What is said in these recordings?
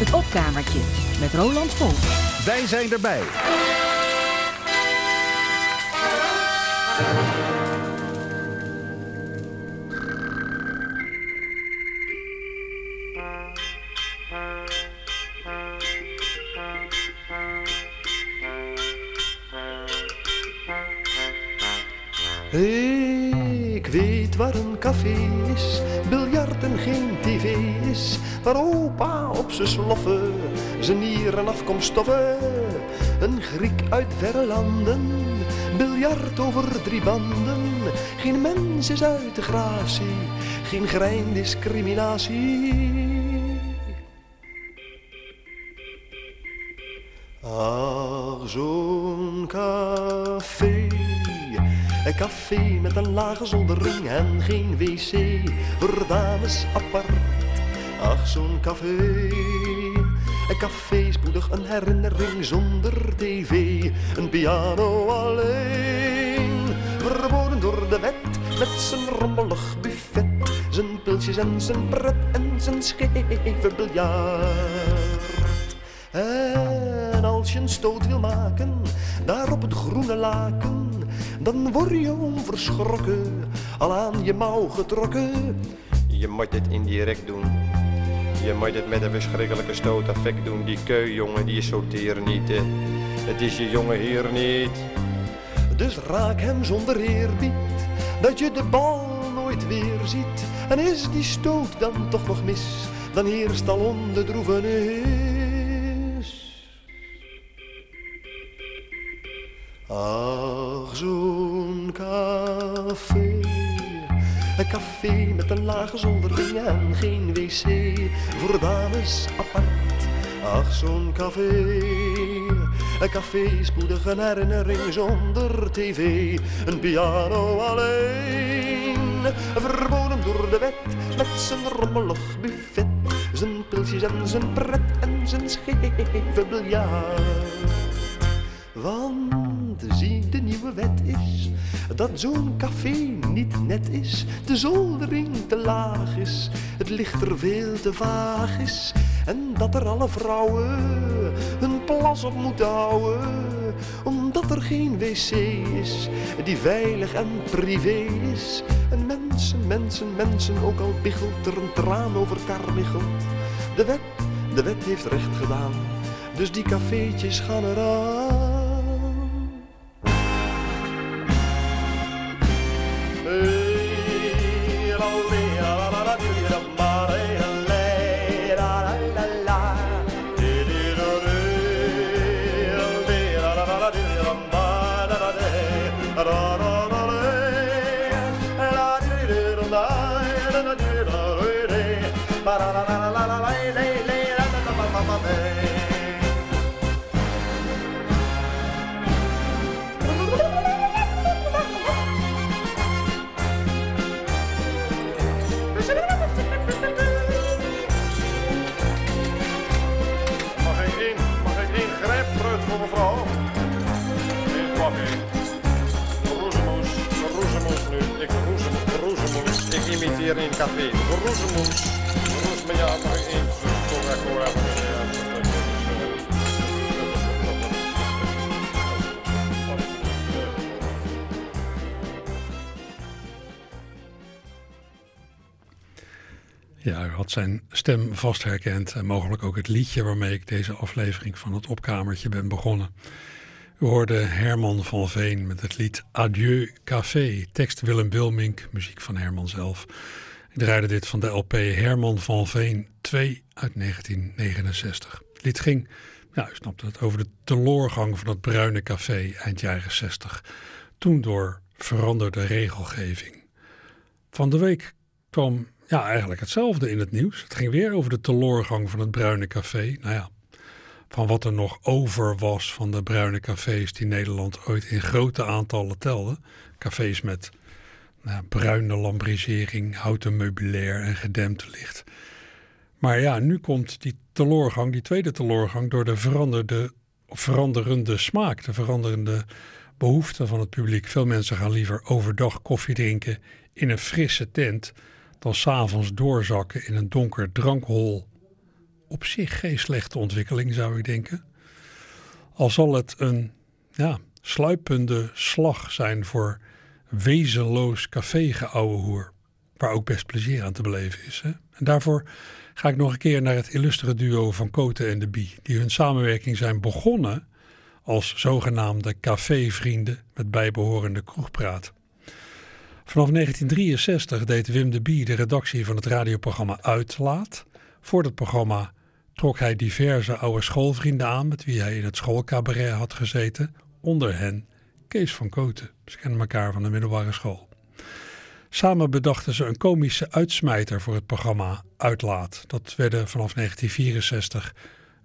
Het opkamertje met Roland Vol. Wij zijn erbij. Ik weet waar een café is, biljart en geen tv is. Waar opa zijn sloffen zijn nieren afkomststoffen. Een Griek uit verre landen, biljart over drie banden. Geen mens is uit de gratie, geen grein discriminatie. Ach, zo'n café. Een café met een lage zoldering en geen wc. Voor dames apart. Ach, zo'n café. Een café spoedig een herinnering zonder tv. Een piano alleen. Verboden door de wet met zijn rommelig buffet. Zijn pilsjes en zijn pret en zijn scheve biljart. En als je een stoot wil maken, daar op het groene laken, dan word je onverschrokken, al aan je mouw getrokken. Je moet dit indirect doen. Je moet het met een verschrikkelijke stoot effect doen. Die keu, jongen, die teer niet. Het is je jongen hier niet. Dus raak hem zonder eerbied, dat je de bal nooit weer ziet. En is die stoot dan toch nog mis, dan heerst al onder droevenis. Ach, zo'n café. Een café met een lage zoldering en geen wc. Voor dames apart. Ach, zo'n café. Een café spoedig een herinnering zonder tv. Een piano alleen. Verboden door de wet met zijn rommelig buffet. Zijn pilsjes en zijn pret en zijn scheve biljart. Want zie, de nieuwe wet is dat zo'n café niet net is. De zoldering te laag is, het licht er veel te vaag is. En dat er alle vrouwen hun plas op moeten houden. Omdat er geen wc is die veilig en privé is. En mensen, mensen, mensen, ook al biggelt er een traan over karmichelt. De wet, de wet heeft recht gedaan, dus die cafeetjes gaan eraan. Imiteer in café. Roezemoes. Ja, Ja, u had zijn stem vast herkend en mogelijk ook het liedje waarmee ik deze aflevering van het opkamertje ben begonnen. U hoorde Herman van Veen met het lied Adieu Café, tekst Willem Wilmink, muziek van Herman zelf. Ik draaide dit van de LP Herman van Veen 2 uit 1969. Het lied ging, ja, u snapt het, over de teloorgang van het Bruine Café eind jaren 60. Toen door veranderde regelgeving. Van de week kwam ja, eigenlijk hetzelfde in het nieuws. Het ging weer over de teloorgang van het Bruine Café. Nou ja, van wat er nog over was van de bruine cafés die Nederland ooit in grote aantallen telde. Cafés met nou, bruine lambrisering, houten meubilair en gedempte licht. Maar ja, nu komt die teloorgang, die tweede teloorgang, door de veranderde, veranderende smaak, de veranderende behoeften van het publiek. Veel mensen gaan liever overdag koffie drinken in een frisse tent dan s'avonds doorzakken in een donker drankhol op zich geen slechte ontwikkeling, zou ik denken. Al zal het een ja, sluipende slag zijn voor wezenloos café hoer, waar ook best plezier aan te beleven is. Hè? En daarvoor ga ik nog een keer naar het illustere duo van Koten en de Bie, die hun samenwerking zijn begonnen als zogenaamde cafévrienden met bijbehorende kroegpraat. Vanaf 1963 deed Wim de Bie de redactie van het radioprogramma Uitlaat. Voor dat programma trok hij diverse oude schoolvrienden aan met wie hij in het schoolcabaret had gezeten, onder hen Kees van Koten. Ze kennen elkaar van de middelbare school. Samen bedachten ze een komische uitsmijter voor het programma Uitlaat. Dat werden vanaf 1964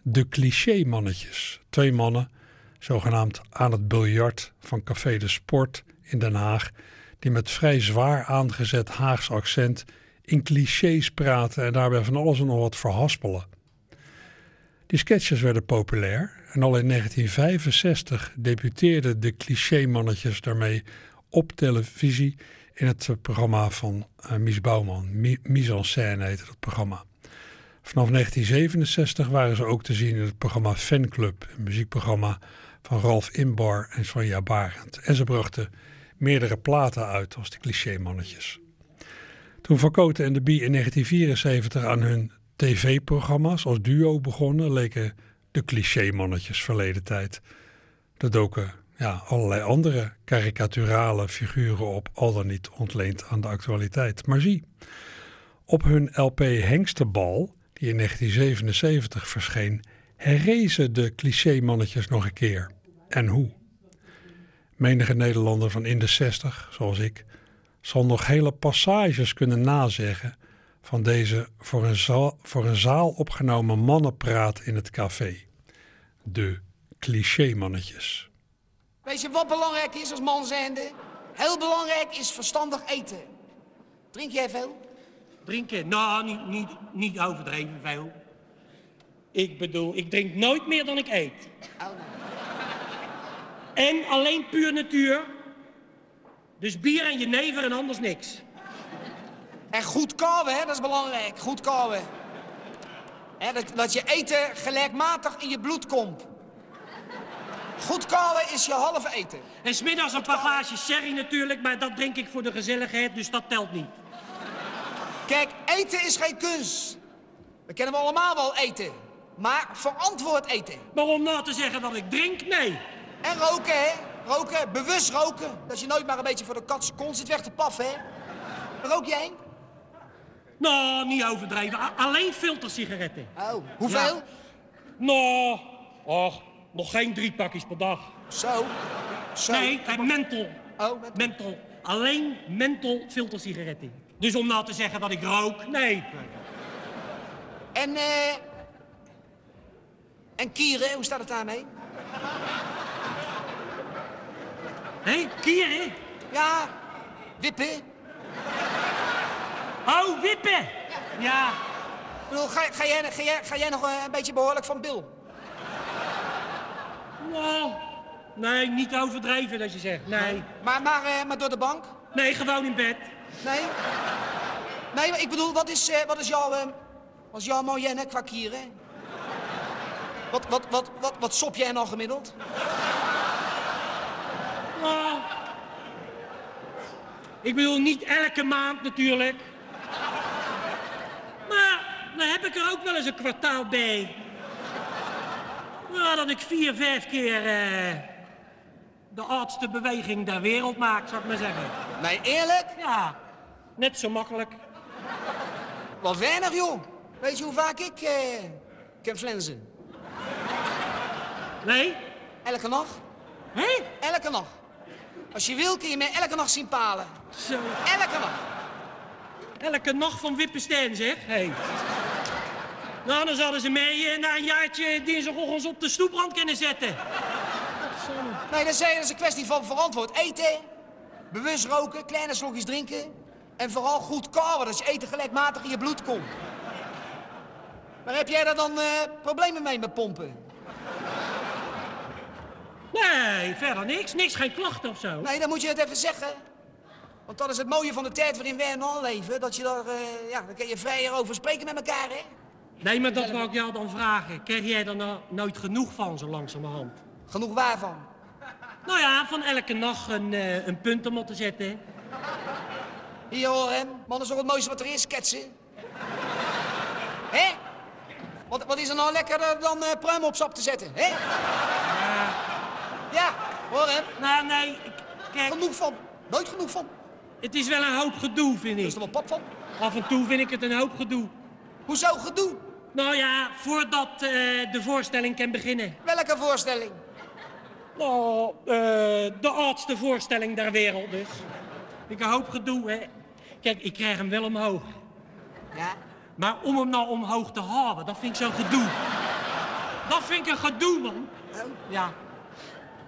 de cliché-mannetjes. Twee mannen, zogenaamd aan het biljart van Café de Sport in Den Haag, die met vrij zwaar aangezet Haags accent in clichés praten en daarbij van alles en nog wat verhaspelen. Die sketches werden populair en al in 1965 debuteerden de clichémannetjes daarmee op televisie in het programma van uh, Mies Bouwman. Mise en scène heette dat programma. Vanaf 1967 waren ze ook te zien in het programma Fanclub, een muziekprogramma van Ralf Inbar en Sonja Barend. En ze brachten meerdere platen uit als de clichémannetjes. Toen Van en de Bie in 1974 aan hun tv-programma's als duo begonnen, leken de clichémannetjes verleden tijd. Er doken ja, allerlei andere karikaturale figuren op, al dan niet ontleend aan de actualiteit. Maar zie, op hun LP Hengstebal, die in 1977 verscheen, herrezen de clichémannetjes nog een keer. En hoe? Menige Nederlander van in de 60, zoals ik, zal nog hele passages kunnen nazeggen van deze voor een, zaal, voor een zaal opgenomen mannenpraat in het café. De clichémannetjes. Weet je wat belangrijk is als man zijnde? Heel belangrijk is verstandig eten. Drink jij veel? Drinken? Nou, niet, niet, niet overdreven veel. Ik bedoel, ik drink nooit meer dan ik eet. Oh. En alleen puur natuur. Dus bier en jenever en anders niks. En goed kauwen, hè, dat is belangrijk. Goed kauwen. Hè, dat, dat je eten gelijkmatig in je bloed komt. Goed kauwen is je halve eten. En smiddags een paar glaasjes sherry natuurlijk, maar dat drink ik voor de gezelligheid, dus dat telt niet. Kijk, eten is geen kunst. We kennen we allemaal wel eten. Maar verantwoord eten. Maar om nou te zeggen dat ik drink, nee. En roken, hè? Roken, bewust roken. Dat je nooit maar een beetje voor de katse kont zit weg te paffen, hè? Rook jij? Nou, niet overdreven. alleen filtersigaretten. Oh, hoeveel? Nou, och, nog geen drie pakjes per dag. Zo? Zo? Nee, eh, menthol. Oh, menthol. menthol. Alleen menthol filtersigaretten. Dus om nou te zeggen dat ik rook, nee. En, eh... en kieren, hoe staat het daarmee? Hé, kieren? Ja, wippen. Oh, wippen! Ja. Ik bedoel, ga, ga, jij, ga, jij, ga jij nog een beetje behoorlijk van Bill? Nou, nee, niet overdreven dat je zegt, nee. Maar, maar, uh, maar door de bank? Nee, gewoon in bed. Nee? Nee, ik bedoel, wat is, uh, wat is jouw, wat is jouw moyenne qua kieren? Wat, wat, wat, wat, wat sop jij nou gemiddeld? Nou, ik bedoel, niet elke maand natuurlijk. Dan heb ik er ook wel eens een kwartaal bij. Nou, dat ik vier, vijf keer uh, de oudste beweging der wereld maak, zou ik maar zeggen. Nee, eerlijk? Ja, net zo makkelijk. Wat weinig, joh. Weet je hoe vaak ik kan flensen? Nee? Elke nacht. Hé? Elke nacht. Als je wil kun je mij elke nacht zien palen. Zo. Elke nacht. Elke nacht van Wippenstein, zeg. Hey. Nou, dan zouden ze mij eh, na een jaartje dinsdagochtends op de stoeprand kunnen zetten. Nee, dat is een kwestie van verantwoord eten, bewust roken, kleine slokjes drinken en vooral goed kauwen, dat je eten gelijkmatig in je bloed komt. Maar heb jij daar dan uh, problemen mee met pompen? Nee, verder niks. Niks, geen klachten of zo. Nee, dan moet je het even zeggen. Want dat is het mooie van de tijd waarin wij nu leven. Dat je daar, uh, ja, dan kun je vrijer over spreken met elkaar, hè? Nee, maar dat wou ik jou dan vragen. Krijg jij er nou nooit genoeg van, zo langzamerhand? Genoeg waarvan? Nou ja, van elke nacht een, eh, een punt om op te zetten. Hier hoor hem. Man, is toch het mooiste wat er is, ketsen. Hé? Wat, wat is er nou lekkerder dan eh pruim op sap te zetten, hè? Ja, hoor hem. Nou, nee, ik- kijk, Genoeg van. Nooit genoeg van. het is wel een hoop gedoe, vind Er is ik. er wel pap van. Af en toe vind ik het een hoop gedoe. Hoezo gedoe? Nou ja, voordat eh, de voorstelling kan beginnen. Welke voorstelling? Nou, eh, de oudste voorstelling der wereld dus. Ik hoop gedoe, hè. Kijk, ik krijg hem wel omhoog. Ja. Maar om hem nou omhoog te halen, dat vind ik zo'n gedoe. Dat vind ik een gedoe, man. Ja.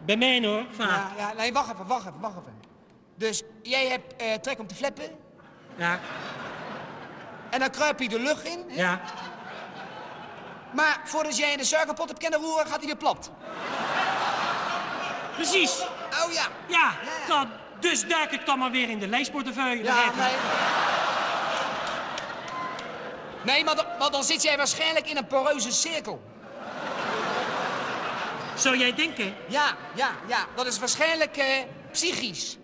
Bij mij hoor, vaak. Ja, ja, nee, wacht even, wacht even, wacht even. Dus jij hebt eh, trek om te flappen Ja, en dan kruip je de lucht in. ja. Maar voordat jij in de suikerpot hebt kunnen roeren, gaat hij weer plat. Precies. Oh ja. Ja, dan, dus duik ik dan maar weer in de leesportefeuille. Ja, nee. Nee, maar dan, maar dan zit jij waarschijnlijk in een poreuze cirkel. Zou jij denken? Ja, ja, ja. Dat is waarschijnlijk eh, psychisch.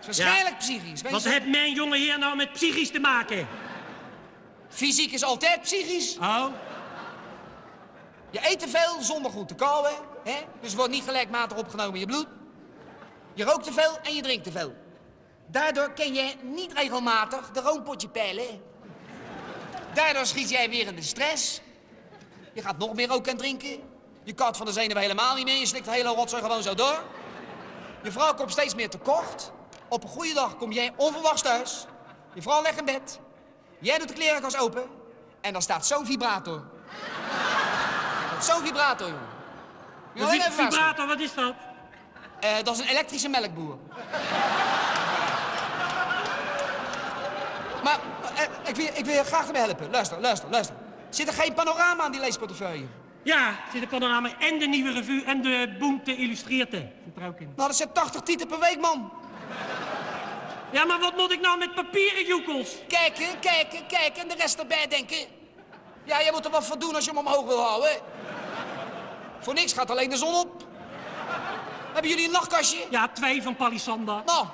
Dat is waarschijnlijk psychisch. Wat heeft mijn jonge heer nou met psychisch te maken? Fysiek is altijd psychisch. Oh, Je eet te veel zonder goed te kauwen. Hè? Dus wordt niet gelijkmatig opgenomen in je bloed. Je rookt te veel en je drinkt te veel. Daardoor kun je niet regelmatig de roompotje peilen. Daardoor schiet jij weer in de stress. Je gaat nog meer roken en drinken. Je kat van de zenuwen helemaal niet meer. Je slikt de hele rotzooi gewoon zo door. Je vrouw komt steeds meer tekort. Op een goede dag kom jij onverwachts thuis. Je vrouw legt in bed. Jij doet de klerenkast open. En dan staat zo'n vibrator. Zo'n vibrator, jongen. een vibrator, wat is dat? Eh, dat is een elektrische melkboer. maar eh, ik, wil, ik wil je graag ermee helpen. Luister, luister, luister. Zit er geen panorama aan die leesportefeuille? Ja, er zit een panorama en de nieuwe revue en de Boemte Illustreerte. Zit er ook in. Nou, dat zijn 80 tieten per week, man. Ja, maar wat moet ik nou met papieren joekels? Kijken, kijken, kijken en de rest erbij denken. Ja, je moet er wat voor doen als je hem omhoog wil houden. Voor niks gaat alleen de zon op. Hebben jullie een nachtkastje? Ja, twee van Palisanda. Nou,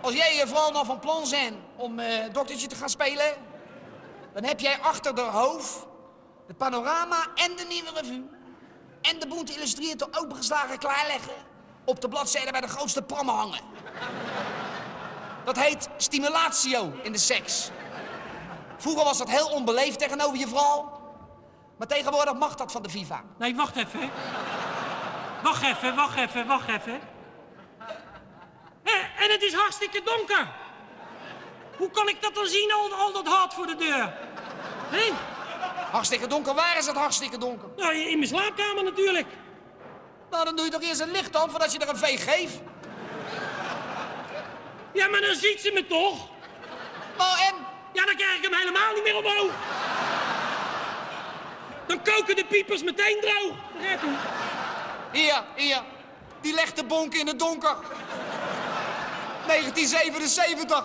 als jij eh, vooral nog van plan zijn om eh, doktertje te gaan spelen, dan heb jij achter de hoofd de panorama en de nieuwe revue en de boente illustreerde opengeslagen klaarleggen op de bladzijde bij de grootste prammen hangen. Dat heet stimulatio in de seks. Vroeger was dat heel onbeleefd tegenover je vrouw, maar tegenwoordig mag dat van de FIFA. Nee, wacht even. Wacht even, wacht even, wacht even. Hé, en het is hartstikke donker. Hoe kan ik dat dan zien, al, al dat hart voor de deur? Hé? Hartstikke donker, waar is het hartstikke donker? Nou, in mijn slaapkamer natuurlijk. Nou, dan doe je toch eerst een licht aan voordat je er een veeg geeft. Ja, maar dan ziet ze me toch? Nou, en? Ja, dan krijg ik hem helemaal niet meer omhoog. Dan koken de piepers meteen droog. Hier, hier. Die legt de bonk in het donker. 1977.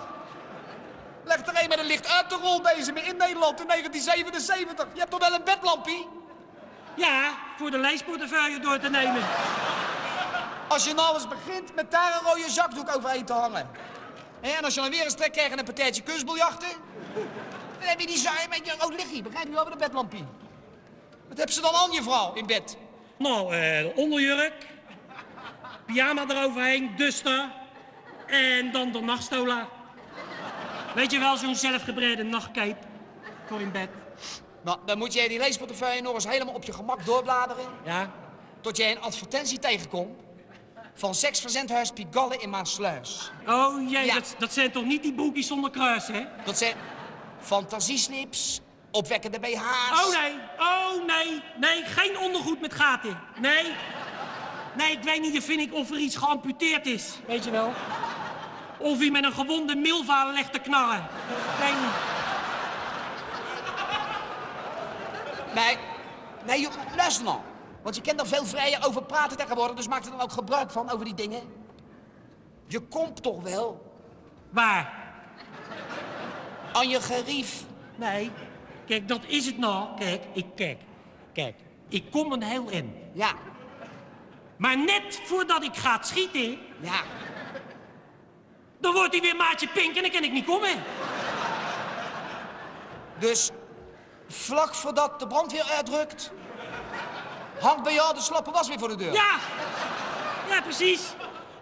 Leg er een met een licht uit de rol deze me in Nederland in 1977. Je hebt toch wel een bedlampie? Ja, voor de leesportefeuille door te nemen. Als je nou eens begint met daar een rode zakdoek overheen te hangen. En als je dan weer een trek krijgt en een partijtje kunstbiljarten... dan heb je die zaai met je rood lichtje. Begrijp je wel, met een bedlampie. Wat heb ze dan aan, je vrouw, in bed? Nou, eh, de onderjurk, pyjama eroverheen, duster en dan de nachtstola. Weet je wel, zo'n zelfgebreide nachtcape voor in bed. Nou, dan moet jij die leesportefeuille nog eens helemaal op je gemak doorbladeren... Ja? tot jij een advertentie tegenkomt van seksverzendhuis Pigalle in Maassluis. Oh jee, Ja. dat, dat zijn toch niet die broekjes zonder kruis, hè? Dat zijn fantasieslips, opwekkende BH's. Oh nee, oh nee, nee, geen ondergoed met gaten. Nee, nee, ik weet niet of, vind ik, of er iets geamputeerd is, weet je wel. Of hij met een gewonde milva legt te knarren. Ik weet niet. Nee, nee, joh, luister nou. Want je kan er veel vrijer over praten tegenwoordig, dus maak er dan ook gebruik van over die dingen. Je komt toch wel Waar? aan je gerief. Nee. Kijk, dat is het nou. Kijk, ik kijk. Kijk, ik kom een heel in. Ja, Maar net voordat ik ga schieten, ja. dan wordt hij weer maatje pink en dan kan ik niet komen. Dus vlak voordat de brandweer uitrukt, hangt bij jou de slappe was weer voor de deur. Ja, ja, precies.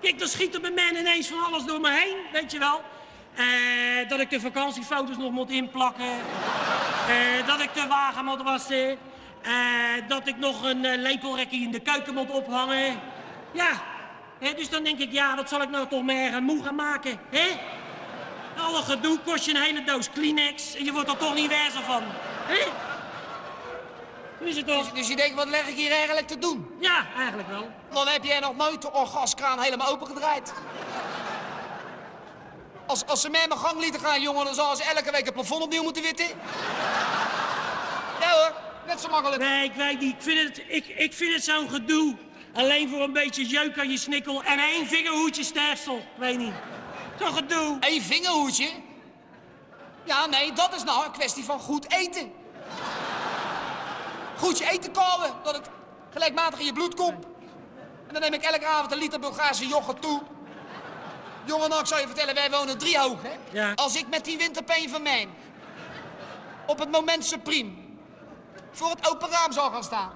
Kijk, dan schiet er bij mij ineens van alles door me heen, weet je wel. Eh, dat ik de vakantiefoto's nog moet inplakken. Eh, dat ik de wagen moet wassen. Eh, dat ik nog een lepelrekje in de keuken moet ophangen. Ja, dus dan denk ik, ja, wat zal ik nou toch meer moe gaan maken, hè? Alle gedoe kost je een hele doos Kleenex en je wordt er toch niet wijzer van, Hoe is het toch? Dus, dus je denkt, wat leg ik hier eigenlijk te doen? Ja, eigenlijk wel. Dan heb jij nog nooit de orgaskraan helemaal opengedraaid. Als, als ze mij mijn gang lieten gaan, jongen, dan zouden ze elke week het plafond opnieuw moeten witten. Ja hoor, net zo makkelijk. Nee, ik weet niet. Ik vind het, ik, ik vind het zo'n gedoe. Alleen voor een beetje jeuk aan je snikkel en één vingerhoedje sterfsel. Ik weet niet. Zo'n gedoe. Eén vingerhoedje? Ja, nee, dat is nou een kwestie van goed eten. Goed je eten kouwen, dat het gelijkmatig in je bloed komt. En dan neem ik elke avond een liter Bulgaarse yoghurt toe. Jongen, nou, ik zal je vertellen, wij wonen driehoog, hè? Ja. Als ik met die winterpeen van mij op het moment supreme voor het open raam zou gaan staan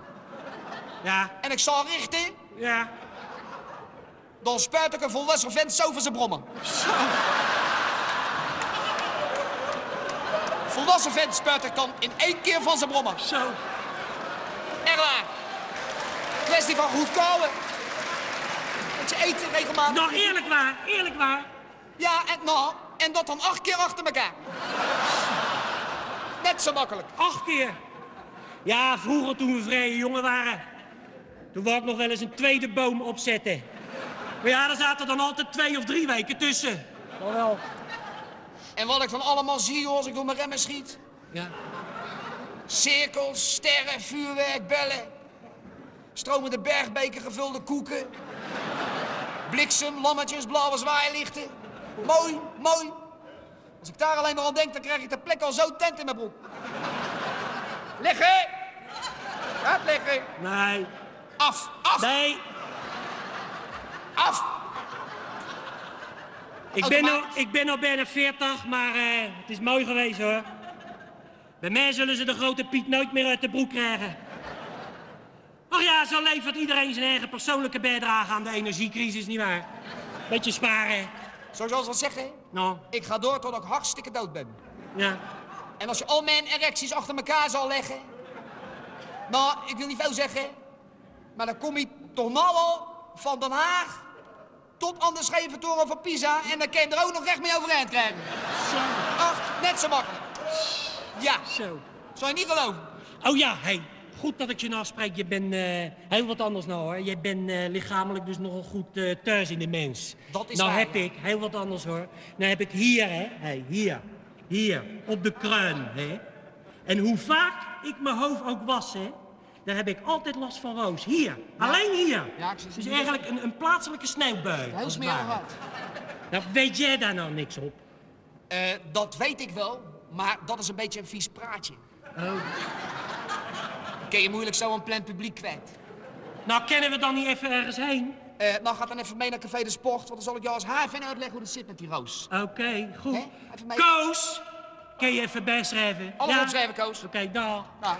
Ja, en ik zal richten, ja. dan spuit ik een volwassen vent zo van zijn brommen. Volwassen vent spuit ik dan in één keer van zijn brommen. Zo. Echt waar. Kwestie van goed kouwen. Dat je eten regelmatig... Nou, eerlijk waar, eerlijk waar. Ja, en nou, en dat dan acht keer achter elkaar. Net zo makkelijk. Acht keer. Ja, vroeger toen we vrije jongen waren. Toen wou ik nog wel eens een tweede boom opzetten. Maar ja, daar zaten dan altijd twee of drie weken tussen. Dan wel. En wat ik dan allemaal zie hoor, als ik door mijn remmen schiet. Ja. Cirkels, sterren, vuurwerk, bellen. Stromende bergbeken, gevulde koeken. Bliksem, lammetjes, blauwe zwaailichten. Mooi, mooi. Als ik daar alleen maar aan denk, dan krijg ik ter plekke al zo tent in mijn broek. Liggen! Gaat liggen. Nee, Af, af, nee. af. Ik ben, al, ik ben al bijna 40, maar eh, het is mooi geweest hoor. Bij mij zullen ze de grote Piet nooit meer uit de broek krijgen. Ach ja, zo levert iedereen zijn eigen persoonlijke bijdrage aan de energiecrisis, nietwaar? Beetje sparen. Zo zal ze dat zeggen. Nou, Ik ga door tot ik hartstikke dood ben. ja. En als je al mijn erecties achter elkaar zal leggen... Nou, ik wil niet veel zeggen... Maar dan kom je toch nou al van Den Haag... tot aan de Scheventoren van Pisa... en dan kan je er ook nog recht mee overeind krijgen. Zo, Ach, net zo makkelijk. Ja, zo. zou je niet geloven. Oh ja, hey. Goed dat ik je nou spreek. Je bent eh, heel wat anders nou hoor. Je bent eh, lichamelijk dus nogal goed eh, thuis in de mens. Dat is nou waar, heb ja. ik heel wat anders hoor. Nou heb ik hier hè. Hey, hier. Hier. Op de kruin hè. En hoe vaak ik mijn hoofd ook was hè. Daar heb ik altijd last van roos. Hier. Alleen hier. Ja, ik dus eigenlijk een, een plaatselijke sneeuwbui. Heel smerig wat. Nou, weet jij daar nou niks op? Eh, dat weet ik wel, maar dat is een beetje een vies praatje. Oh. Kun je moeilijk zo een plan publiek kwijt. Nou, kennen we dan niet even ergens heen? Eh, nou, ga dan even mee naar Café de Sport, want dan zal ik jou als haven uitleggen hoe het zit met die roos. Oké, goed. Hè? Even mee. Koos! Kun je even bijschrijven? Alles opschrijven, Koos. Oké, dag. Nou,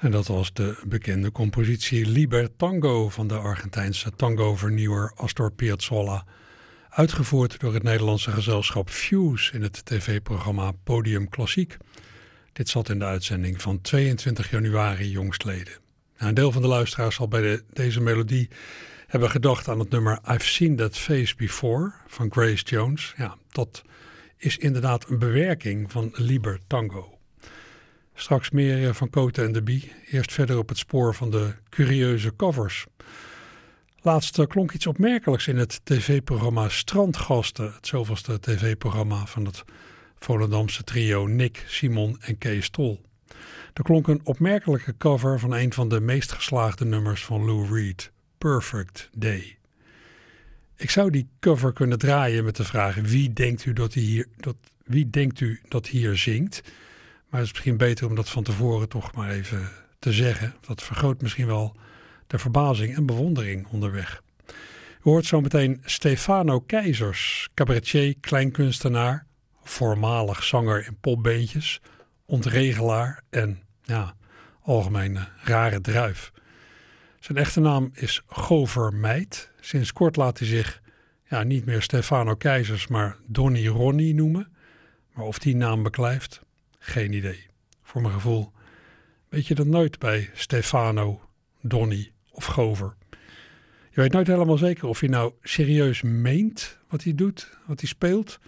En dat was de bekende compositie Liber Tango van de Argentijnse tango-vernieuwer Astor Piazzolla. Uitgevoerd door het Nederlandse gezelschap Fuse in het tv-programma Podium Klassiek. Dit zat in de uitzending van 22 januari jongstleden. Nou, een deel van de luisteraars zal bij de, deze melodie hebben gedacht aan het nummer I've Seen That Face Before van Grace Jones. Ja, dat is inderdaad een bewerking van Liber Tango. Straks meer eh, van Cote en de Bie. Eerst verder op het spoor van de curieuze covers. Laatst eh, klonk iets opmerkelijks in het tv-programma Strandgasten. Het zoveelste tv-programma van het Volendamse trio Nick, Simon en Kees Tol. Er klonk een opmerkelijke cover van een van de meest geslaagde nummers van Lou Reed, Perfect Day. Ik zou die cover kunnen draaien met de vraag: wie denkt u dat, hier, dat, wie denkt u dat hier zingt? Maar het is misschien beter om dat van tevoren toch maar even te zeggen. Dat vergroot misschien wel de verbazing en bewondering onderweg. U hoort zo meteen Stefano Keizers, cabaretier, kleinkunstenaar, voormalig zanger in popbeentjes, ontregelaar en ja, algemene rare druif. Zijn echte naam is Gover Meid. Sinds kort laat hij zich ja, niet meer Stefano Keizers, maar Donny Ronnie noemen. Maar of die naam beklijft, geen idee. Voor mijn gevoel weet je dat nooit bij Stefano, Donny of Gover. Je weet nooit helemaal zeker of hij nou serieus meent wat hij doet, wat hij speelt.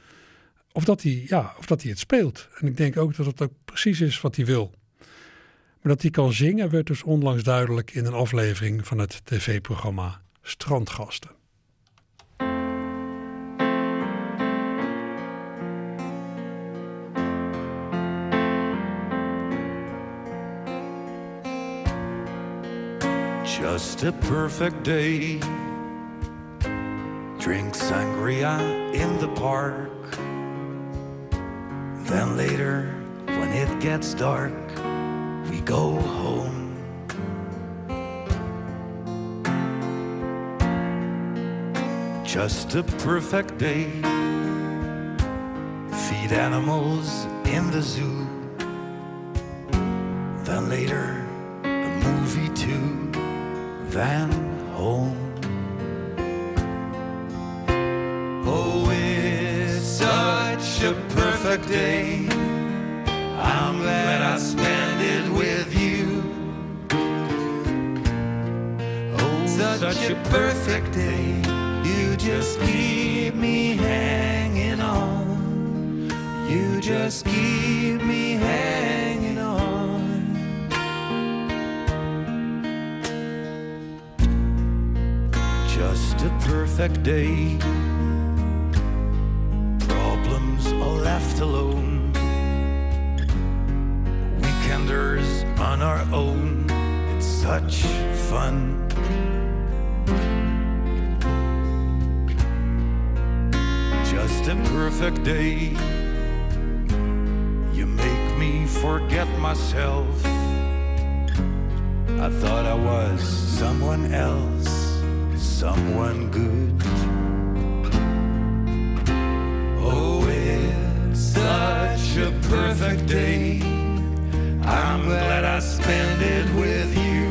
Of dat hij, ja, of dat hij het speelt. En ik denk ook dat het ook precies is wat hij wil. Maar dat hij kan zingen werd dus onlangs duidelijk in een aflevering van het tv-programma Strandgasten. Just a perfect day. Drink sangria in the park. Then later, when it gets dark, we go home. Just a perfect day. Feed animals in the zoo. Then later, a movie too. Then home. Oh, it's such a perfect day. I'm glad I spent it with you. Oh, such a perfect day. You just keep me hanging on. You just keep perfect day. Problems are left alone. Weekenders on our own. It's such fun. Just a perfect day. You make me forget myself. I thought I was someone else, someone good. Oh, it's such a perfect day. I'm glad I spent it with you.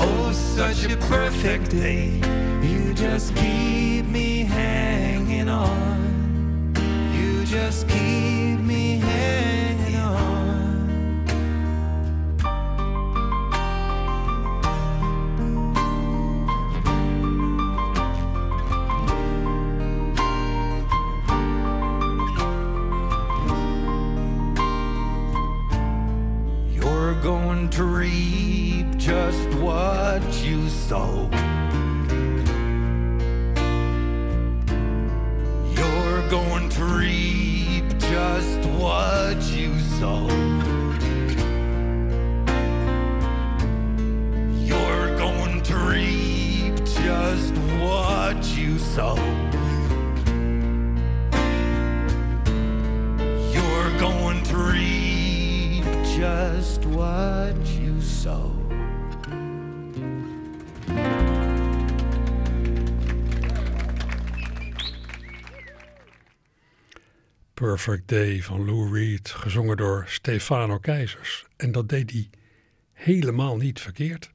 Oh, such a perfect day. You just keep me hanging on. You just keep me hanging reap just what you sow. Just what you sow. Perfect Day van Lou Reed, gezongen door Stefano Keizers. En dat deed hij helemaal niet verkeerd.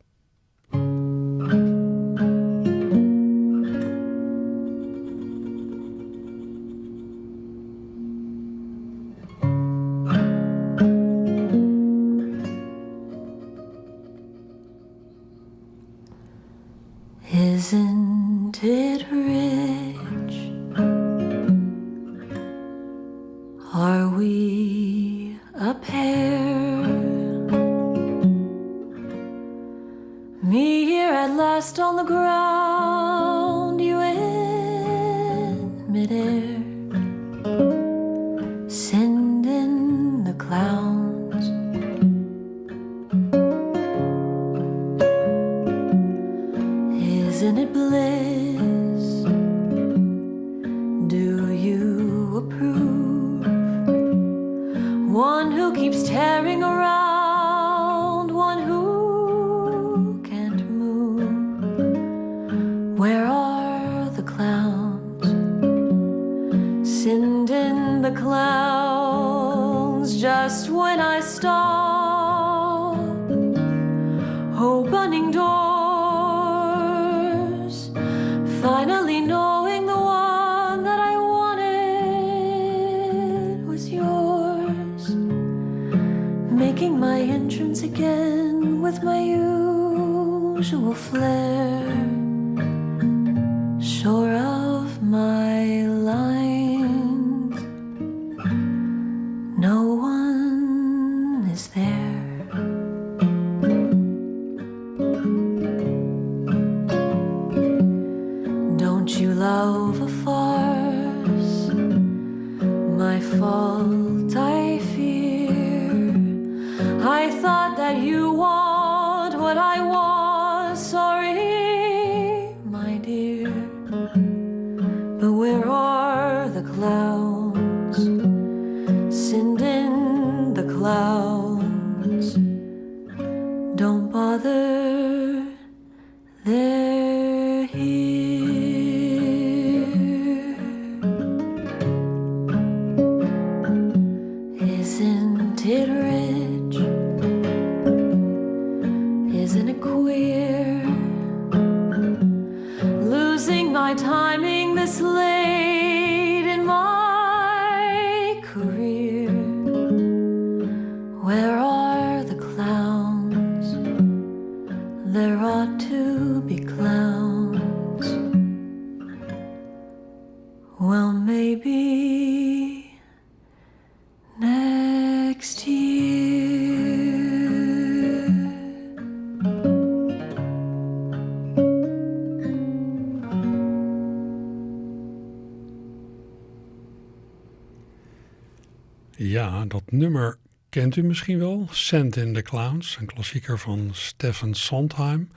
Ja, dat nummer kent u misschien wel. Send in the Clowns, een klassieker van Stephen Sondheim.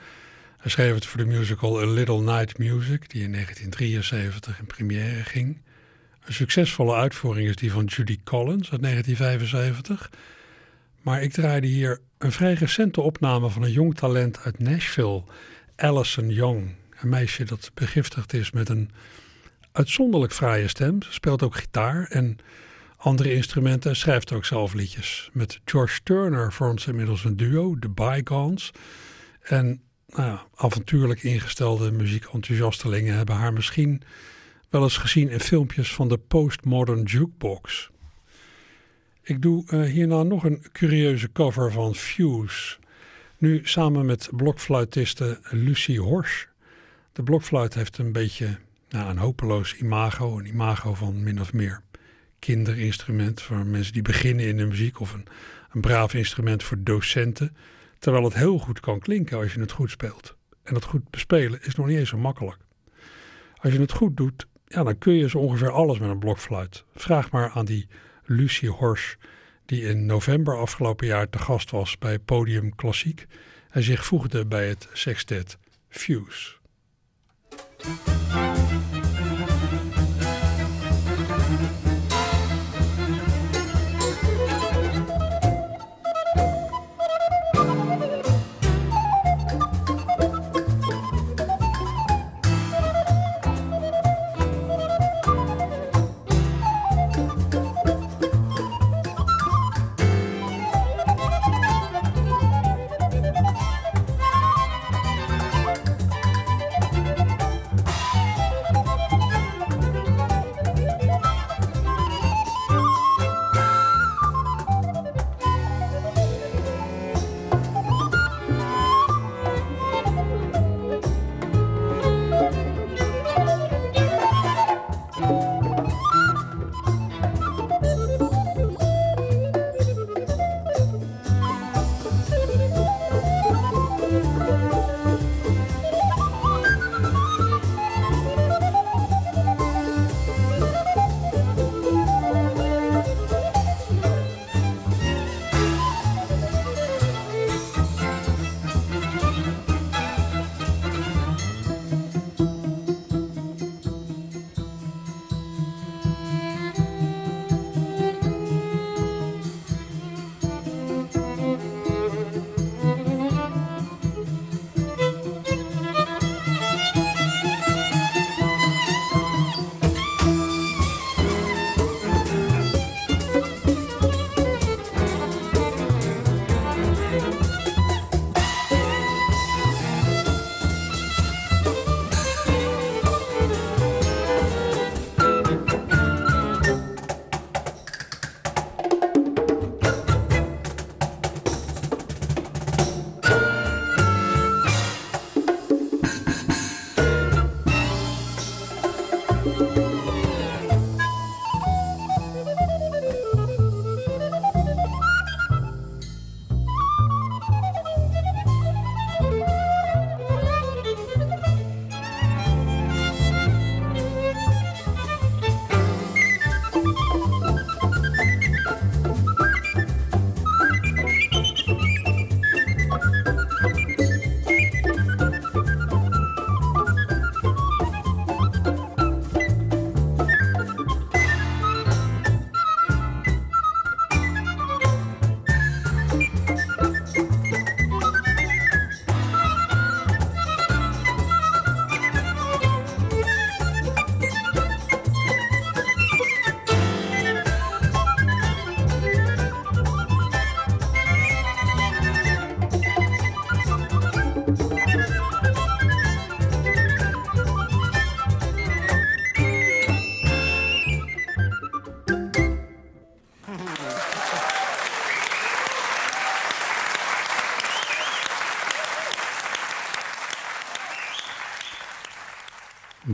Hij schreef het voor de musical A Little Night Music, die in 1973 in première ging. Succesvolle uitvoering is die van Judy Collins uit 1975. Maar ik draaide hier een vrij recente opname van een jong talent uit Nashville, Alison Young. Een meisje dat begiftigd is met een uitzonderlijk fraaie stem. Ze speelt ook gitaar en andere instrumenten en schrijft ook zelf liedjes. Met George Turner vormt ze inmiddels een duo, The Bygones. En nou avontuurlijk ingestelde muziekenthousiastelingen hebben haar misschien wel eens gezien in filmpjes van de Postmodern Jukebox. Ik doe uh, hierna nog een curieuze cover van Fuse. Nu samen met blokfluitiste Lucie Horsch. De blokfluit heeft een beetje nou, een hopeloos imago. Een imago van min of meer kinderinstrument voor mensen die beginnen in de muziek. Of een, een braaf instrument voor docenten. Terwijl het heel goed kan klinken als je het goed speelt. En dat goed bespelen is nog niet eens zo makkelijk. Als je het goed doet, ja, dan kun je zo ongeveer alles met een blokfluit. Vraag maar aan die Lucie Horsch, die in november afgelopen jaar te gast was bij Podium Klassiek en zich voegde bij het sextet Fuse.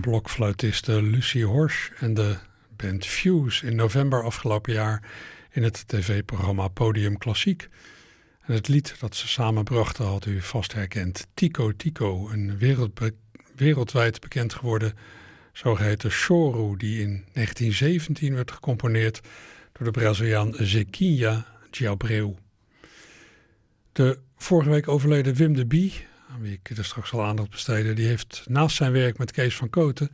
Blokfluitiste Lucie Horsch en de band Fuse in november afgelopen jaar in het tv-programma Podium Klassiek. En het lied dat ze samen brachten had u vast herkend. Tico Tico, een wereldwijd bekend geworden zogeheten choro die in 1917 werd gecomponeerd door de Braziliaan Zequinha Giabreu. De vorige week overleden Wim de Bie, aan wie ik er straks al aandacht besteden, die heeft naast zijn werk met Kees van Koten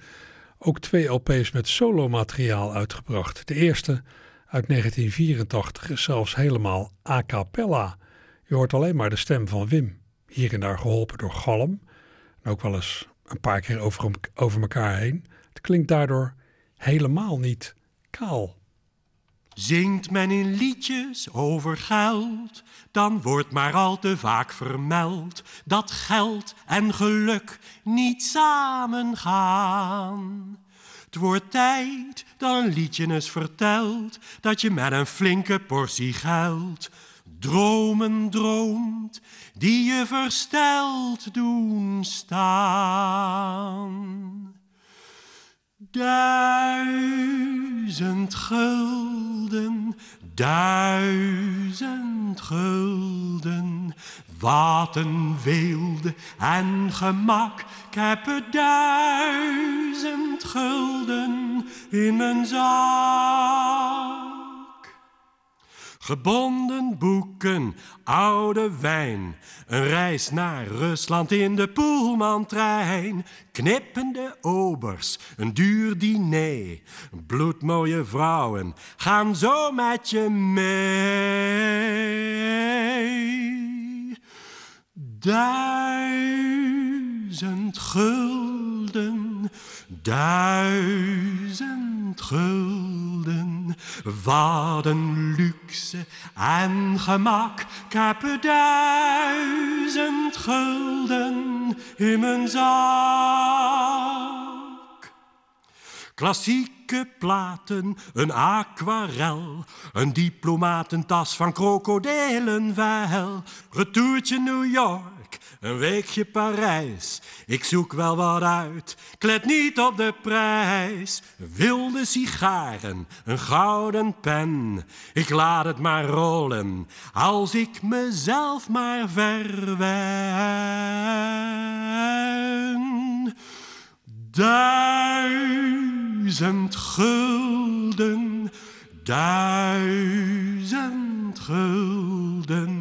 ook twee LP's met solomateriaal uitgebracht. De eerste uit 1984 is zelfs helemaal a cappella. Je hoort alleen maar de stem van Wim, hier en daar geholpen door galm. En ook wel eens een paar keer over, over elkaar heen. Het klinkt daardoor helemaal niet kaal. Zingt men in liedjes over geld, dan wordt maar al te vaak vermeld dat geld en geluk niet samen gaan. Het wordt tijd dat een liedje eens vertelt dat je met een flinke portie geld dromen droomt die je versteld doen staan. Duizend gulden, duizend gulden, wat een weelde en gemak. Ik heb duizend gulden in mijn zak. Gebonden boeken, oude wijn, een reis naar Rusland in de Poelmantrein, knippende obers, een duur diner, bloedmooie vrouwen gaan zo met je mee. Duizend gulden, duizend gulden, wat luxe en gemak. Ik heb duizend gulden in mijn zak. Klassieke platen, een aquarel, een diplomatentas van krokodillenvel, retourtje New York, een weekje Parijs. Ik zoek wel wat uit, klet niet op de prijs. Wilde sigaren, een gouden pen. Ik laat het maar rollen, als ik mezelf maar verwen. Duizend gulden, duizend gulden.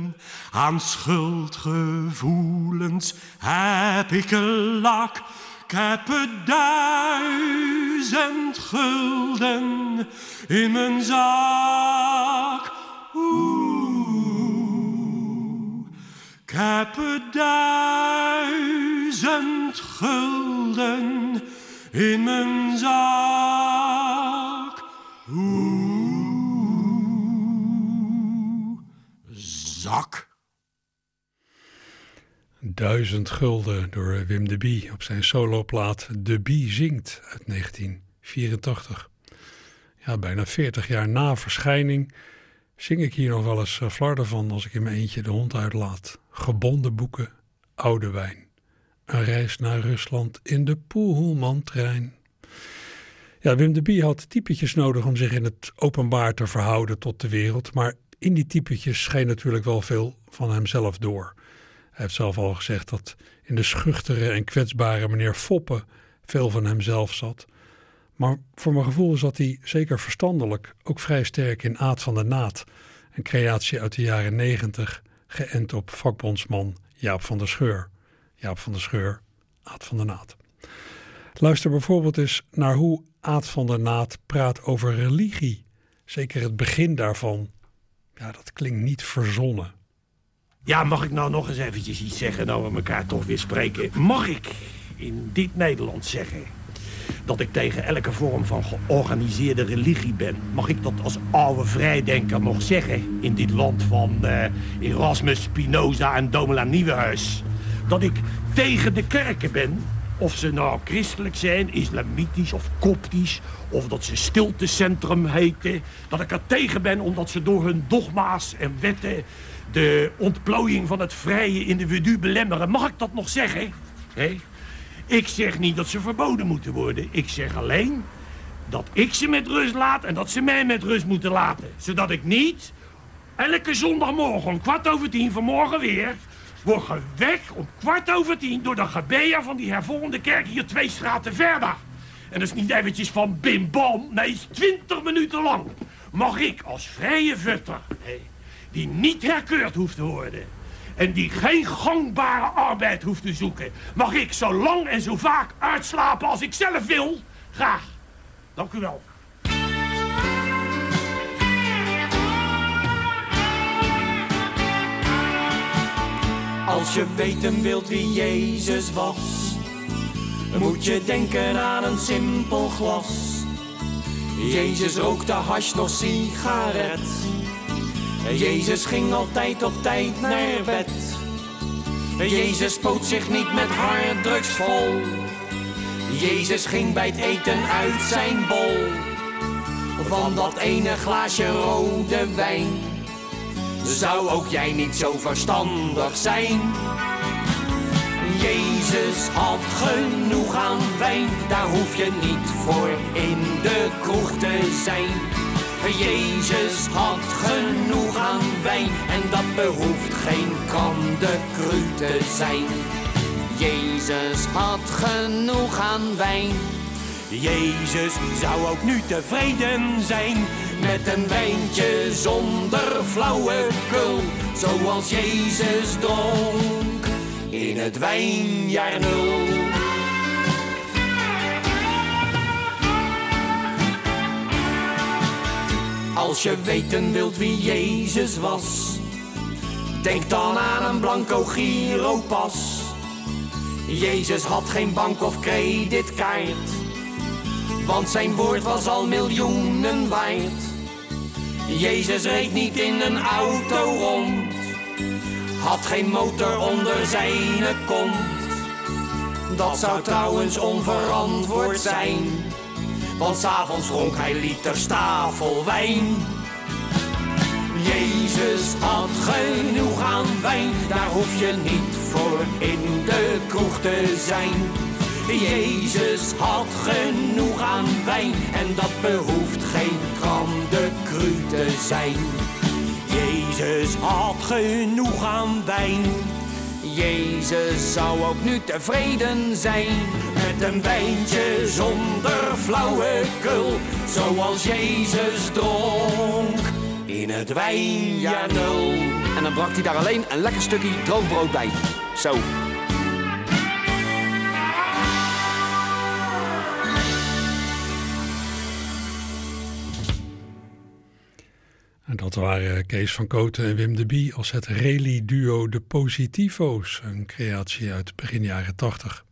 Aan schuldgevoelens heb ik een lak. Ik heb duizend gulden in mijn zak. Ik heb duizend gulden in mijn zak. Oeh, zak. Duizend gulden door Wim de Bie op zijn soloplaat De Bie zingt uit 1984. Ja, bijna 40 jaar na verschijning zing ik hier nog wel eens eh, flarden van als ik in mijn eentje de hond uitlaat. Gebonden boeken, oude wijn. Een reis naar Rusland in de Poelman-trein. Ja, Wim de Bie had typetjes nodig om zich in het openbaar te verhouden tot de wereld. Maar in die typetjes scheen natuurlijk wel veel van hemzelf door. Heeft zelf al gezegd dat in de schuchtere en kwetsbare meneer Foppe veel van hemzelf zat. Maar voor mijn gevoel zat hij zeker verstandelijk ook vrij sterk in Aad van der Naad. Een creatie uit de jaren negentig, geënt op vakbondsman Jaap van der Scheur. Jaap van der Scheur, Aad van der Naad. Luister bijvoorbeeld eens naar hoe Aad van der Naad praat over religie. Zeker het begin daarvan. Ja, dat klinkt niet verzonnen. Ja, mag ik nou nog eens eventjes iets zeggen, nou we elkaar toch weer spreken? Mag ik in dit Nederland zeggen dat ik tegen elke vorm van georganiseerde religie ben? Mag ik dat als oude vrijdenker nog zeggen in dit land van eh, Erasmus, Spinoza en Domela Nieuwenhuis? Dat ik tegen de kerken ben, of ze nou christelijk zijn, islamitisch of koptisch... of dat ze stiltecentrum heten. Dat ik er tegen ben omdat ze door hun dogma's en wetten de ontplooiing van het vrije individu belemmeren. Mag ik dat nog zeggen? Hé? Ik zeg niet dat ze verboden moeten worden. Ik zeg alleen dat ik ze met rust laat en dat ze mij met rust moeten laten. Zodat ik niet elke zondagmorgen om kwart over tien, vanmorgen weer... word gewekt om kwart over tien door de gebeer van die hervormde kerk hier twee straten verder. En dat is niet eventjes van bim bam, nee, is twintig minuten lang. Mag ik als vrije vutter, die niet herkeurd hoeft te worden... en die geen gangbare arbeid hoeft te zoeken... mag ik zo lang en zo vaak uitslapen als ik zelf wil? Graag. Dank u wel. Als je weten wilt wie Jezus was, moet je denken aan een simpel glas. Jezus rookte hash nog sigaret. Jezus ging altijd op tijd naar bed. Jezus spoot zich niet met harddrugs vol. Jezus ging bij het eten uit zijn bol. Van dat ene glaasje rode wijn. Zou ook jij niet zo verstandig zijn? Jezus had genoeg aan wijn, daar hoef je niet voor in de kroeg te zijn. Jezus had genoeg aan wijn en dat behoeft geen kandekru te zijn. Jezus had genoeg aan wijn. Jezus zou ook nu tevreden zijn met een wijntje zonder flauwekul, zoals Jezus dronk in het wijnjaar nul. Als je weten wilt wie Jezus was, denk dan aan een blanco giropas. Jezus had geen bank of creditkaart, want zijn woord was al miljoenen waard. Jezus reed niet in een auto rond, had geen motor onder zijn kont. Dat zou trouwens onverantwoord zijn, want s'avonds dronk hij liters tafelwijn. Jezus had genoeg aan wijn, daar hoef je niet voor in de kroeg te zijn. Jezus had genoeg aan wijn en dat behoeft geen gram de cru te zijn. Jezus had genoeg aan wijn. Jezus zou ook nu tevreden zijn met een wijntje zonder flauwekul, zoals Jezus dronk in het wijnjaar nul. En dan brak hij daar alleen een lekker stukje droogbrood bij. Zo. En dat waren Kees van Koten en Wim de Bie als het rally-duo De Positivo's, een creatie uit begin jaren 80.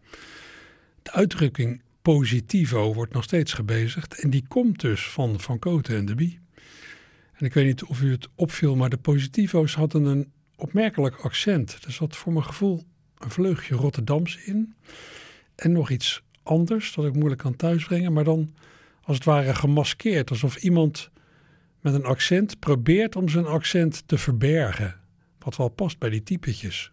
De uitdrukking positivo wordt nog steeds gebezigd en die komt dus van Van Koten en de Bie. En ik weet niet of u het opviel, maar de Positivo's hadden een opmerkelijk accent. Er zat voor mijn gevoel een vleugje Rotterdams in en nog iets anders dat ik moeilijk kan thuisbrengen, maar dan als het ware gemaskeerd, alsof iemand met een accent probeert om zijn accent te verbergen. Wat wel past bij die typetjes.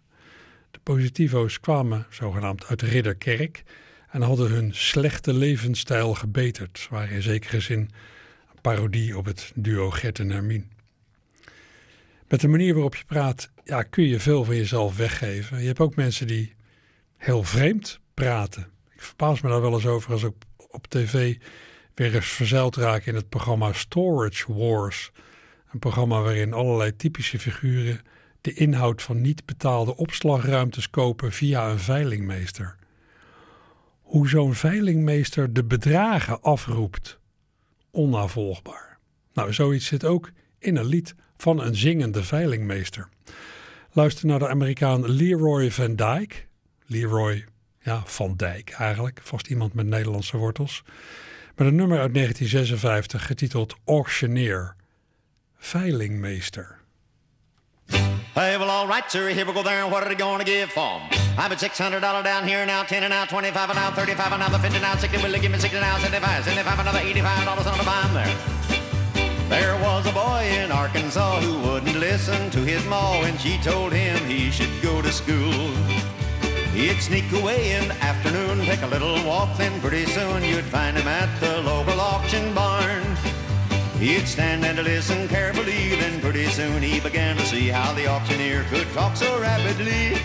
De positivo's kwamen zogenaamd uit Ridderkerk en hadden hun slechte levensstijl gebeterd. Ze waren in zekere zin een parodie op het duo Gert en Hermien. Met de manier waarop je praat, ja, kun je veel van jezelf weggeven. Je hebt ook mensen die heel vreemd praten. Ik verbaas me daar wel eens over als ik op tv weer eens verzeild raken in het programma Storage Wars. Een programma waarin allerlei typische figuren de inhoud van niet betaalde opslagruimtes kopen via een veilingmeester. Hoe zo'n veilingmeester de bedragen afroept, onnavolgbaar. Nou, zoiets zit ook in een lied van een zingende veilingmeester. Luister naar de Amerikaan Leroy Van Dyke. Leroy, ja, Van Dijk eigenlijk, vast iemand met Nederlandse wortels. Met een nummer uit 1956 getiteld Auctioneer. Veilingmeester. Hey, well, all right, sir. Here we go there. What are they going to give for 'em? I've been $600 down here now, 10 and now, 25 and now, 35 and now, 50 now, 60. Will they give me 60 now, 75, 75, another 85 dollars on the bottom there. There was a boy in Arkansas who wouldn't listen to his ma when she told him he should go to school. He'd sneak away in the afternoon, take a little walk, then pretty soon you'd find him at the local auction barn. He'd stand and listen carefully, then pretty soon he began to see how the auctioneer could talk so rapidly.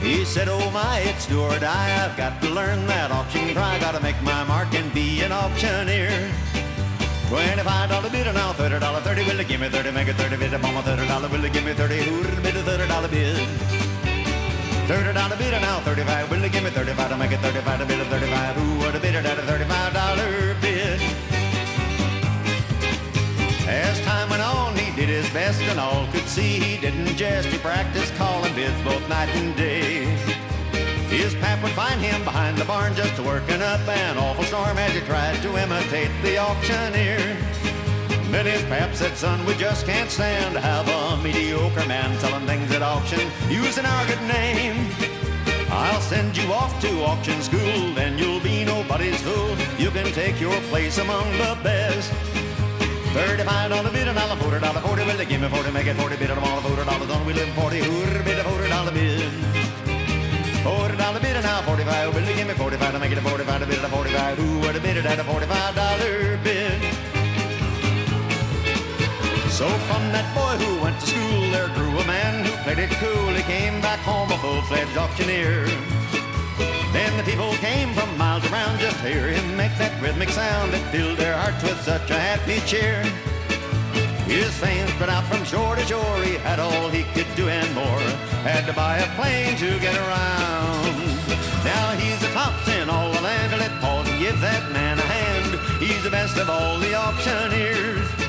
He said, oh my, it's do or die, I've got to learn that auction cry, gotta make my mark and be an auctioneer. Twenty-five dollar bid and now thirty dollar thirty. Will you give me thirty? Make it thirty bid upon my thirty dollar. Will you give me thirty? Who'd bid a thirty dollar bid? Thirty dollar bid and now thirty-five. Will you give me thirty-five to make it thirty-five to bid a thirty-five? Who would have bid it at a thirty-five dollar bid? As time went on, he did his best, and all could see he didn't jest. He practiced calling bids both night and day. His pap would find him behind the barn just working up an awful storm as he tried to imitate the auctioneer. Then his pap said, son, we just can't stand to have a mediocre man selling things at auction using our good name. I'll send you off to auction school, then you'll be nobody's fool. You can take your place among the best. Thirty-five dollar bid and I'll forty dollar forty. Will they give me forty? Make it forty bid and I'm all forty dollars on. We live forty. Who'd bid a forty dollar bid? Forty dollar bid and now forty-five. Will they give me forty-five make it a forty-five to bid and a forty-five? Who would have bid it at a forty-five dollar bid? So from that boy who went to school, there grew a man who played it cool. He came back home a full-fledged auctioneer. Then the people came from miles around just to hear him make that rhythmic sound that filled their hearts with such a happy cheer. His fame spread out from shore to shore. He had all he could do and more. Had to buy a plane to get around. Now he's the tops in all the land. Let pause and give that man a hand. He's the best of all the auctioneers.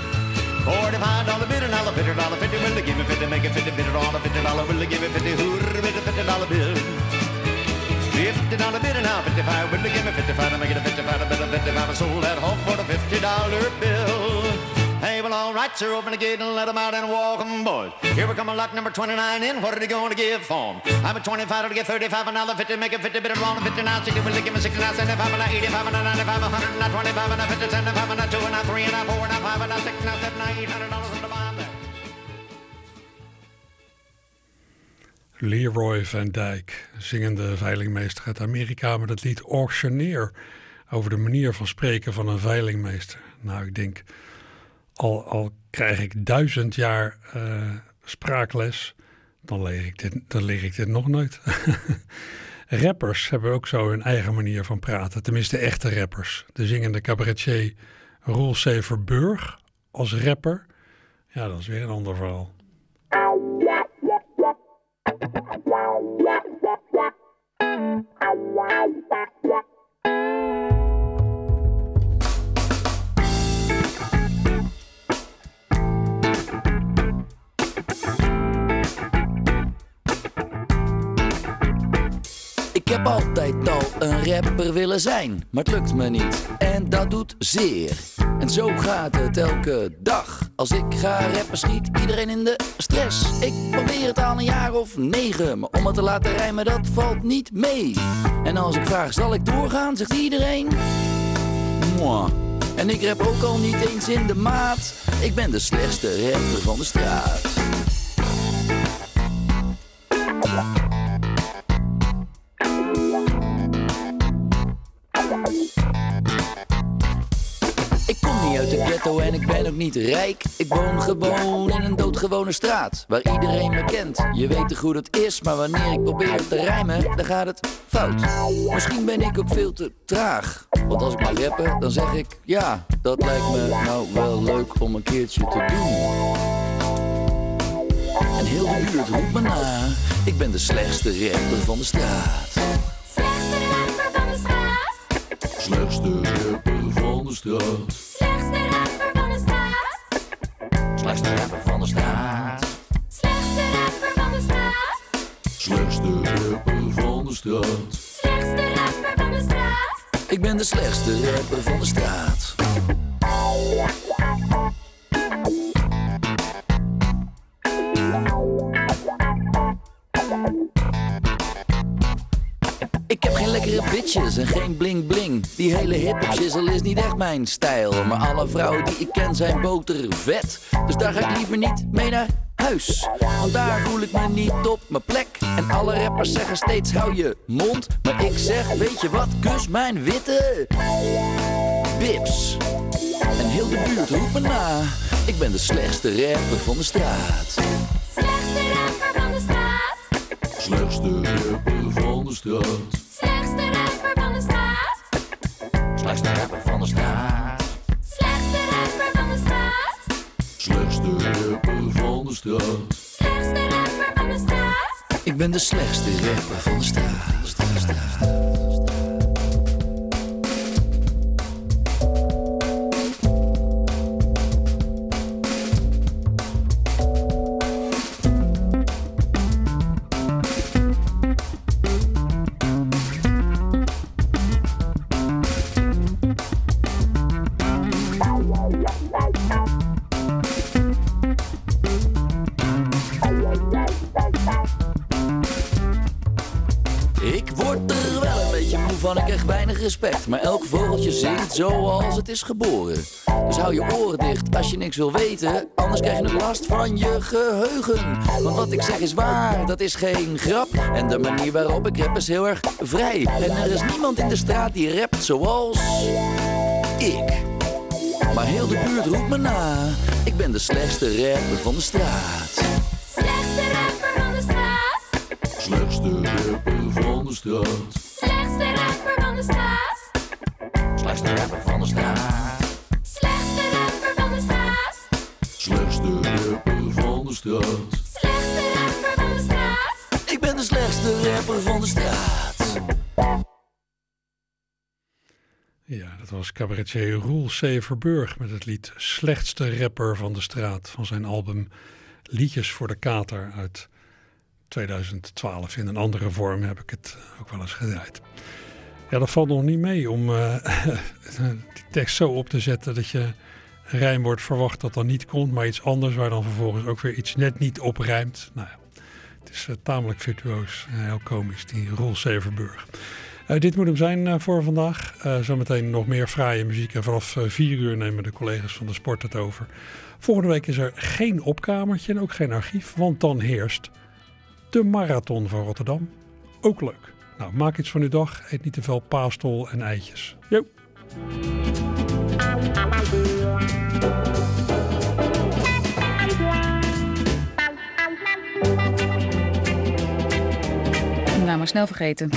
Forty-five dollar bid and dollar fifty dollar fifty. Will give me fifty? Make it fifty on a fifty dollar. Will give me fifty? Bid a fifty dollar bid? Fifty dollar bid and now fifty-five. Will give me fifty-five make it a fifty-five? A bid of fifty-five. I sold that hawk for the fifty dollar bill. Hey, well, all right, sir, open the gate and let them out and walk 'em, boys. Here we come on lot number 29 in. What are they going to give for 'em? I'm at 25 to get 35, another 50, make it 50, bid it wrong, 50 now, 60, will they give me 60 now, 75, and now 85, and now 95, 100, and now 25, and now 50, 75, and now 2, and now 3, and now 4, and now 5, and now 6, and now 7, now 800 dollars on the bomb there. Leroy Van Dyke, zingende veilingmeester uit Amerika met het lied Auctioneer. Over de manier van spreken van een veilingmeester. Nou, ik denk, al, al krijg ik duizend jaar eh, spraakles, dan leer, ik dit, dan leer ik dit nog nooit. rappers hebben ook zo hun eigen manier van praten. Tenminste, echte rappers. De zingende cabaretier Roel Severburg als rapper. Ja, dat is weer een ander verhaal. Altijd al een rapper willen zijn, maar het lukt me niet. En dat doet zeer. En zo gaat het elke dag. Als ik ga rappen, schiet iedereen in de stress. Ik probeer het al een jaar of negen, maar om het te laten rijmen, dat valt niet mee. En als ik vraag, zal ik doorgaan, zegt iedereen. Moi. En ik rap ook al niet eens in de maat. Ik ben de slechtste rapper van de straat. Ghetto en ik ben ook niet rijk. Ik woon gewoon in een doodgewone straat waar iedereen me kent. Je weet toch hoe dat is, maar wanneer ik probeer te rijmen, dan gaat het fout. Misschien ben ik ook veel te traag. Want als ik mag rappen, dan zeg ik ja, dat lijkt me nou wel leuk om een keertje te doen. En heel de buurt roept me na. Ik ben de slechtste rapper van de straat. Slechtste rapper van de straat. Slechtste rapper van de straat. Slechtste rapper van de straat. Slechtste rapper van de straat. Slechtste rapper van de straat. Slechtste rapper van de straat. Slechtste rapper van de straat. Ik ben de slechtste rapper van de straat. Lekkere bitches en geen bling bling. Die hele hip-hop shizzle is niet echt mijn stijl. Maar alle vrouwen die ik ken zijn botervet. Dus daar ga ik liever niet mee naar huis. Want daar voel ik me niet op mijn plek. En alle rappers zeggen steeds hou je mond. Maar ik zeg, weet je wat, kus mijn witte bips. En heel de buurt roept me na. Ik ben de slechtste rapper van de straat. Slechtste rapper van de straat. Slechtste rapper van de straat. Slechtste rapper van de straat. Slechtste rapper van de straat. Slechtste rapper van de straat. Slechtste rapper van de straat. Slechtste rapper van de straat. Ik ben de slechtste rapper van de straat. Respect. Maar elk vogeltje zingt zoals het is geboren. Dus hou je oren dicht als je niks wil weten. Anders krijg je nog last van je geheugen. Want wat ik zeg is waar, dat is geen grap. En de manier waarop ik rap is heel erg vrij. En er is niemand in de straat die rapt zoals ik. Maar heel de buurt roept me na. Ik ben de slechtste rapper van de straat. Slechtste rapper van de straat. Slechtste rapper van de straat. Slechtste rapper van de straat. Slechtste rapper van de straat. Slechtste rapper van de straat. Slechtste rapper van de straat. Slechtste rapper van de straat. Ik ben de slechtste rapper van de straat. Ja, dat was cabaretier Roel C. Verburg met het lied Slechtste rapper van de straat van zijn album Liedjes voor de Kater uit 2012. In een andere vorm heb ik het ook wel eens gedraaid. Ja, dat valt nog niet mee om eh, die tekst zo op te zetten dat je een rijmwoord verwacht dat dan niet komt, maar iets anders waar dan vervolgens ook weer iets net niet op rijmt. Nou ja, het is eh, tamelijk virtuoos heel komisch, die Roel Severburg. Uh, dit moet hem zijn voor vandaag. Zometeen nog meer fraaie muziek. En vanaf 4 uur nemen de collega's van de sport het over. Volgende week is er geen opkamertje en ook geen archief. Want dan heerst de marathon van Rotterdam. Ook leuk. Nou, maak iets van uw dag. Eet niet te veel paastol en eitjes. Jo. Nou, maar snel vergeten.